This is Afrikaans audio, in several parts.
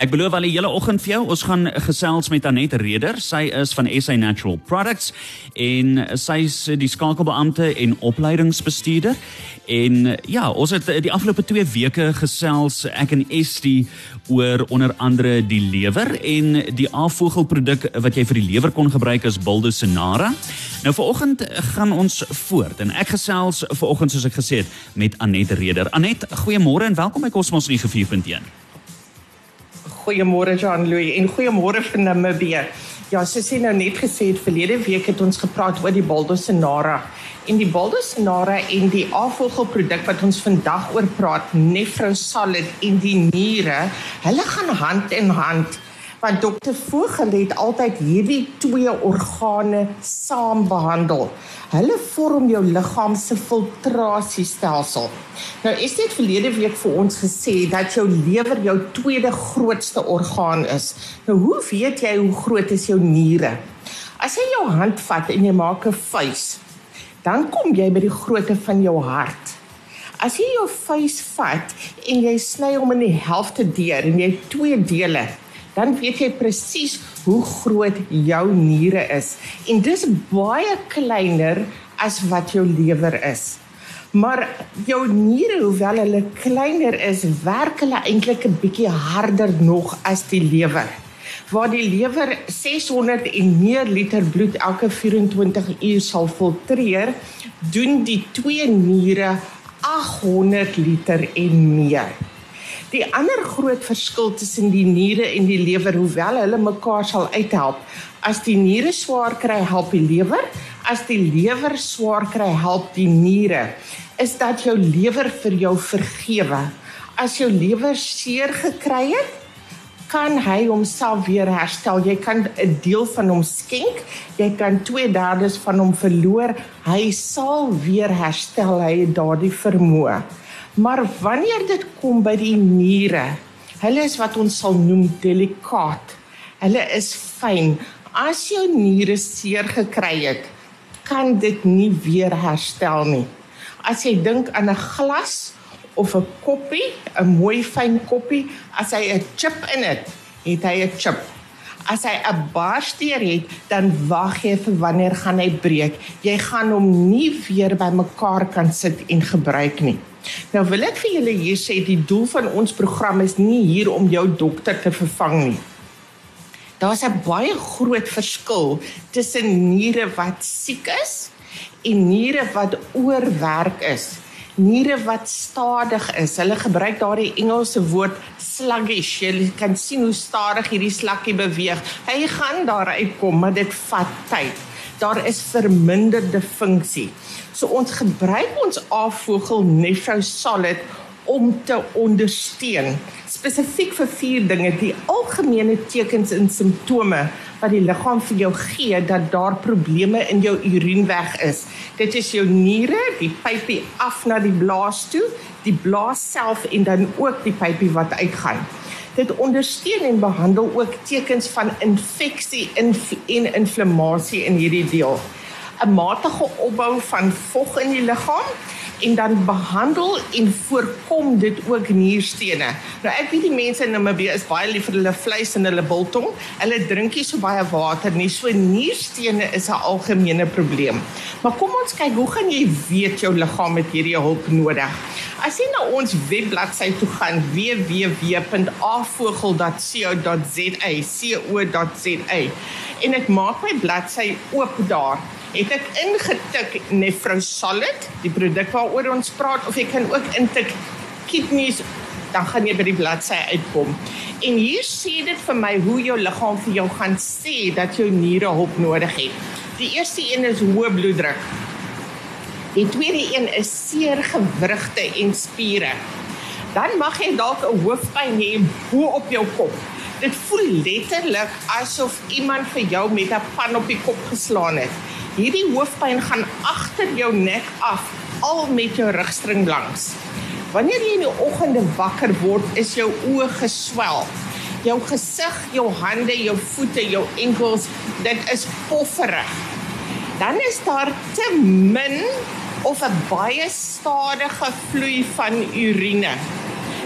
Ek beloof al die hele oggend vir jou, ons gaan gesels met Anet Reder. Sy is van SA Natural Products en sy is die skakelbeampte en opleidingsbestuurder. En ja, ons het die afgelope 2 weke gesels ek en Estie oor onder andere die lewer en die afvoegelproduk wat jy vir die lewer kon gebruik is Buldosinara. Nou vanoggend gaan ons voort en ek gesels vanoggend soos ek gesê het met Anet Reder. Anet, goeiemôre en welkom by Cosmos 94.1. Goeiemôre Jean-Louis en goeiemôre vir Namibië. Ja, soos jy nou net gesê het, verlede week het ons gepraat oor die Buldosinara en die Buldosinara en die afvoegelproduk wat ons vandag oor praat, Nefrosalid en die niere, hulle gaan hand in hand want dokter Vogel het altyd hierdie twee organe saam behandel. Hulle vorm jou liggaam se filtrasiestelsel. Nou is dit verlede week vir ons gesê dat jou lewer jou tweede grootste orgaan is. Nou hoe weet jy hoe groot is jou niere? As jy jou hand vat en jy maak 'n vuis, dan kom jy by die grootte van jou hart. As jy jou vuis vat en jy sny hom in die helfte deur en jy twee dele, dan weet jy presies hoe groot jou niere is en dis baie kleiner as wat jou lewer is. Maar jou niere, hoewel hulle kleiner is, werk hulle eintlik 'n bietjie harder nog as die lewer. Waar die lewer 600 en meer liter bloed elke 24 uur sal filtreer, doen die twee niere 800 liter en meer. Die ander groot verskil tussen die niere en die lewer, hoewel hulle mekaar sal uithelp, as die niere swaar kry, help die lewer, as die lewer swaar kry, help die niere, is dat jou lewer vir jou vergewe. As jou lewer seer gekry het, kan hy homself weer herstel. Jy kan 'n deel van hom skenk, jy kan 2/3 van hom verloor, hy sal weer herstel. Hy het daardie vermoë. Maar wanneer dit kom by die niere, hulle is wat ons sal noem delikaat. Hulle is fyn. As jou niere seer gekry het, kan dit nie weer herstel nie. As jy dink aan 'n glas of 'n koppie, 'n mooi fyn koppie, as hy 'n chip in het, het hy 'n chip. As hy 'n barsteer het, dan wag jy vir wanneer gaan hy breek. Jy gaan hom nie weer bymekaar kan sit en gebruik nie. Nou wil ek vir julle hier sê die doel van ons program is nie hier om jou dokter te vervang nie. Daar's 'n baie groot verskil tussen niere wat siek is en niere wat oorwerk is. Niere wat stadig is. Hulle gebruik daardie Engelse woord sluggish. Jy kan sien hoe stadig hierdie slakkie beweeg. Hy gaan daar uitkom, maar dit vat tyd. Daar is verminderde funksie. So ons gebruik ons afvogel Nefro Solid om te ondersteun spesifiek vir vier dinge die algemene tekens en simptome wat die liggaam vir jou gee dat daar probleme in jou urienweg is. Dit is jou niere, die pypie af na die blaas toe, die blaas self en dan ook die pypie wat uitgaan. Dit ondersteun en behandel ook tekens van infeksie en inflammasie in hierdie deel. 'n matige opbou van vog in die liggaam en dan behandel en voorkom dit ook nierstene. Nou ek weet die mense in Namibië is baie lief vir hulle vleis en hulle biltong. Hulle drink nie so baie water nie. So nierstene is 'n algemene probleem. Maar kom ons kyk, hoe gaan jy weet jou liggaam het hierdie hulp nodig? As jy na ons webbladsy toe gaan www.avogel.co.za, co.za en ek maak my bladsy oop daar het ek ingetik Nefrosolid, die produk waaroor ons praat of jy kan ook intik kidneys dan gaan jy by die bladsy uitkom. En hier sê dit vir my hoe jou liggaam vir jou gaan sê dat jou niere hulp nodig het. Die eerste een is hoë bloeddruk. Die tweede een is seer gewrigte en spiere. Dan mag jy dalk 'n hoofpyn hê bo op jou kop. Dit voel letterlik asof iemand vir jou met 'n pan op die kop geslaan het. Hierdie hoofpyn gaan agter jou nek af, al met jou rugstring langs. Wanneer jy in die oggende wakker word, is jou oë geswel. Jou gesig, jou hande, jou voete, jou enkels, dit is pofferig. Dan is daar te min of 'n baie stadige vloei van urine.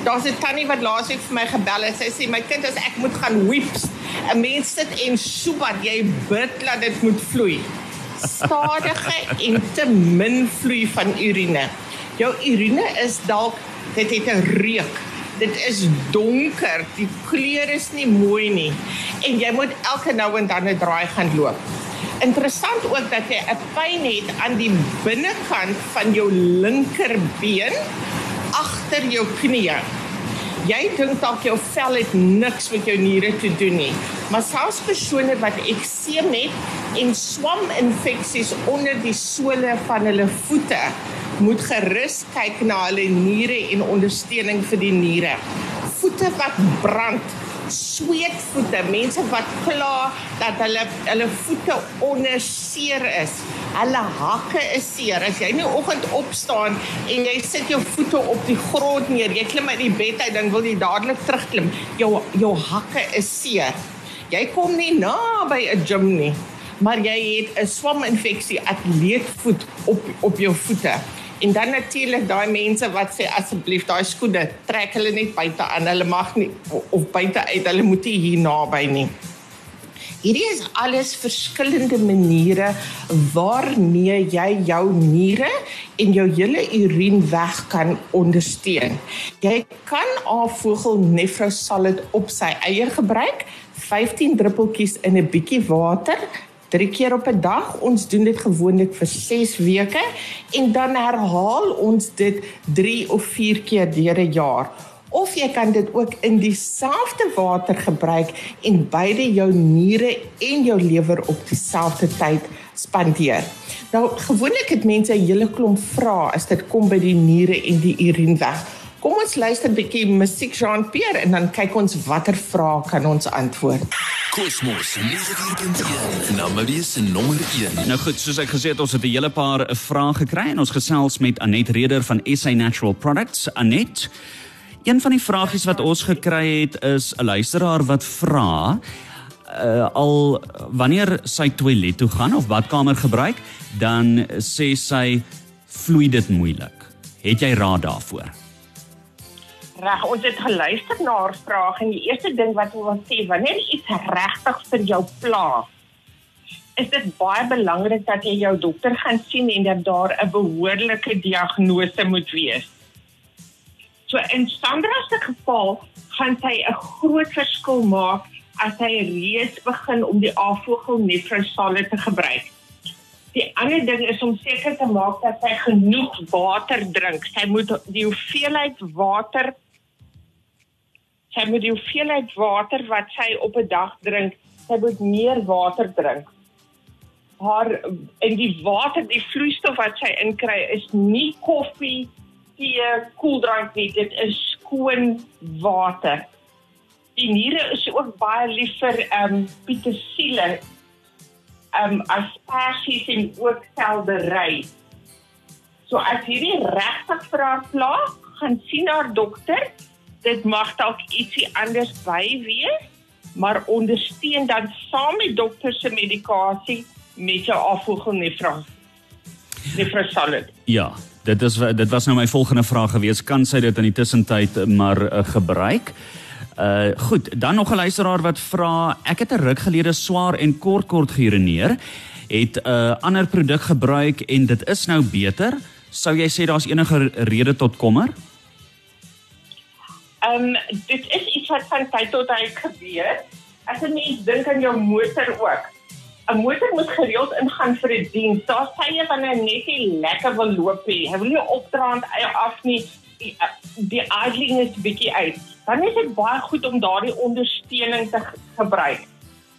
Daar's 'n tannie wat laasweek vir my gebel het. Sy sê my kind as ek moet gaan weeps, 'n mens sit en soebat jy bid dat dit moet vloei. Stadige en te min vloei van urine. Jou urine is dalk dit het 'n reuk. Dit is donker. Die kleur is nie mooi nie. En jy moet elke nou en dan 'n draai gaan loop. Interessant ook dat jy 'n pyn het aan die binnekant van jou linkerbeen agter jou knie. Jy dink dalk jou vel het niks met jou niere te doen nie. Maar selfs persone wat ekseem het en swaminfeksies onder die sole van hulle voete moet gerus kyk na hulle niere en ondersteuning vir die niere. Voete wat brand sweetvoete, mense wat kla dat hulle hulle voete onder seer is. Hulle hakke is seer. As jy nou oggend opstaan en jy sit jou voete op die grond neer, jy klim uit die bed uit dan wil jy dadelik terugklim. Jou jou hakke is seer. Jy kom nie na by 'n gym nie, maar jy het 'n swaminfeksie, atleetvoet op op jou voete. En dan natuurlik daai mense wat sê asseblief daai skoene trek hulle net buite aan. Hulle mag nie of buite uit. Hulle moet nie hier naby nie. Hierdie is alles verskillende maniere waarmee jy jou niere en jou hele urine weg kan ondersteun. Jy kan afvogel nefrosalid op sy eie gebruik, 15 druppeltjies in 'n bietjie water drie keer op 'n dag. Ons doen dit gewoonlik vir 6 weke en dan herhaal ons dit 3 of 4 keer deur 'n jaar. Of jy kan dit ook in dieselfde water gebruik en beide jou niere en jou lewer op dieselfde tyd spandeer. Nou gewoonlik het mense 'n hele klomp vrae as dit kom by die niere en die urine weg. Kom ons luister 'n bietjie musiek Jean-Pierre en dan kyk ons watter vrae kan ons antwoord. Kosmos 94.1 Nommer is nommer 1. Nou goed, soos ek gesê het, ons het 'n hele paar vrae gekry en ons gesels met Anet Reder van SA Natural Products. Anet, een van die vragies wat ons gekry het is 'n luisteraar wat vra uh, al wanneer sy toilet toe gaan of badkamer gebruik, dan sê sy vloei dit moeilik. Het jy raad daarvoor? Reg, ons het geluister na haar vraag en die eerste ding wat ons sê, wanneer iets regtig vir jou pla, is dit baie belangrik dat jy jou dokter gaan sien en dat daar 'n behoorlike diagnose moet wees. So in Sandra se geval gaan sy 'n groot verskil maak as sy reeds begin om die afvogel nefrosale te gebruik. Die ander ding is om seker te maak dat sy genoeg water drink. Sy moet die hoeveelheid water sy moet die hoeveelheid water wat sy op 'n dag drink, sy moet meer water drink. Haar en die water, die vloeistof wat sy inkry is nie koffie, tee, koeldrank nie, dit is skoon water. Die niere is ook baie lief vir ehm um, petersiele ehm um, asperges en ook seldery. So as hierdie regtig vir haar pla, gaan sien haar dokter dit mag dalk ietsie anders by wees, maar ondersteun dan saam met dokter se medikasie met jou afvoeging nefra. Nefrosalid. Ja, dit is dit was nou my volgende vraag gewees, kan sy dit in die tussentyd maar uh, gebruik? Uh goed, dan nog 'n luisteraar wat vra, ek het 'n ruk gelede swaar en kort kort geurineer, het 'n uh, ander produk gebruik en dit is nou beter. Sou jy sê daar's enige rede tot kommer? Ehm um, dit is iets wat van tyd tot tyd gebeur. As 'n mens dink aan jou motor ook. 'n Motor moet gereeld ingaan vir 'n diens. Daar sê jy van 'n net nie lekker wil loop nie. Hy wil nie opdraand af nie. Die, die idling is bietjie uit. Dan is dit baie goed om daardie ondersteuning te gebruik.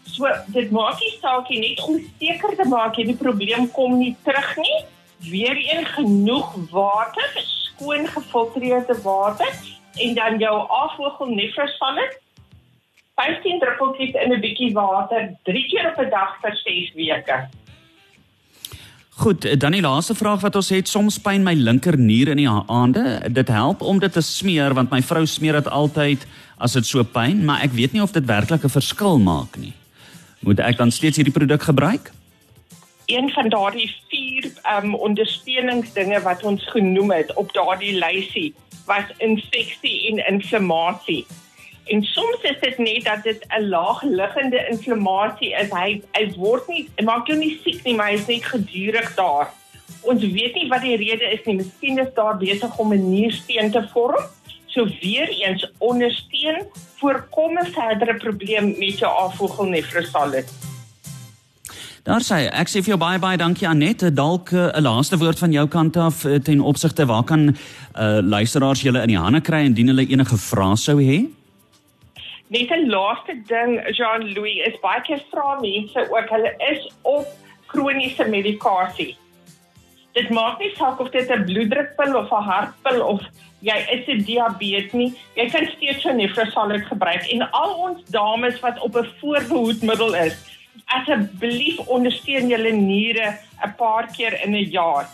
So dit maak nie saak nie net om seker te maak jy die probleem kom nie terug nie. Weereens genoeg water, skoon gefiltreerde water en dan jou afvogel nefrosalid 15 druppeltjies in 'n bietjie water 3 keer op 'n dag vir 6 weke. Goed, dan die laaste vraag wat ons het, soms pyn my linker nier in die aande. Dit help om dit te smeer want my vrou smeer dit altyd as dit so pyn, maar ek weet nie of dit werklik 'n verskil maak nie. Moet ek dan steeds hierdie produk gebruik? Een van daardie vier ehm um, ondersteuningsdinge wat ons genoem het op daardie lysie was infeksie en inflammasie. En soms is dit net dat dit 'n laagliggende inflammasie is. Hy hy word nie maak jou nie siek nie, maar hy is net gedurig daar. Ons weet nie wat die rede is nie. Miskien is daar besig om 'n niersteen te vorm. So weer eens ondersteun voorkom 'n verdere probleem met jou afvoegelnefrosalis. Daar sê ek sê vir jou baie baie dankie Anet. Dalk eh, 'n laaste woord van jou kant af uh, ten opsigte waar kan uh, luisteraars julle in die hande kry indien hulle enige vrae sou hê? Net 'n laaste ding, Jean-Louis, is baie keer vra mense ook hulle is op kroniese medikasie. Dit maak nie saak of dit 'n bloeddrukpil of 'n hartpil of jy is 'n diabetes nie, jy kan steeds 'n nefrosalit gebruik en al ons dames wat op 'n voorbehoedmiddel is, asseblief ondersteun julle niere 'n paar keer in 'n jaar.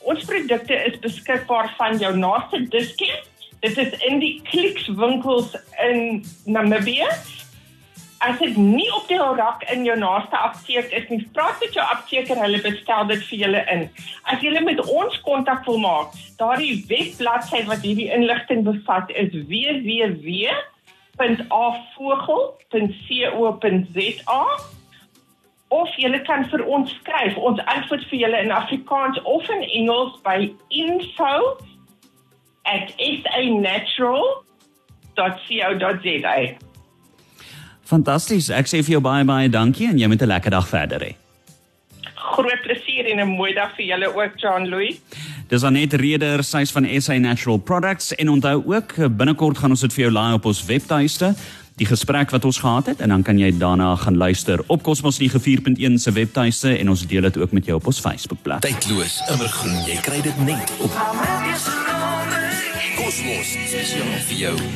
Ons produkte is beskikbaar van jou naaste diskant Dit is in die Clicks winkels in Namibië. As dit nie op die rak in jou naaste apteek is nie, praat met jou apteker, hulle bestel dit vir julle in. As jy met ons kontak wil maak, daardie webbladsy wat hierdie inligting bevat is www.avogel.co.za of jy kan vir ons skryf. Ons antwoord vir julle in Afrikaans of in Engels by info at sanatural.co.za. Fantasties. Ek sê vir jou baie baie dankie en jy moet 'n lekker dag verder hê. Groot plesier en 'n mooi dag vir julle ook, Jean Louis. Dis Anet Reder, sy's van SA Natural Products en onthou ook binnekort gaan ons dit vir jou laai op ons webtuiste die gesprek wat ons gehad het en dan kan jy daarna gaan luister op Cosmos 94.1 se webtuiste en ons deel dit ook met jou op ons Facebookblad. Tydloos, immergroen, jy kry dit net op Vir jou.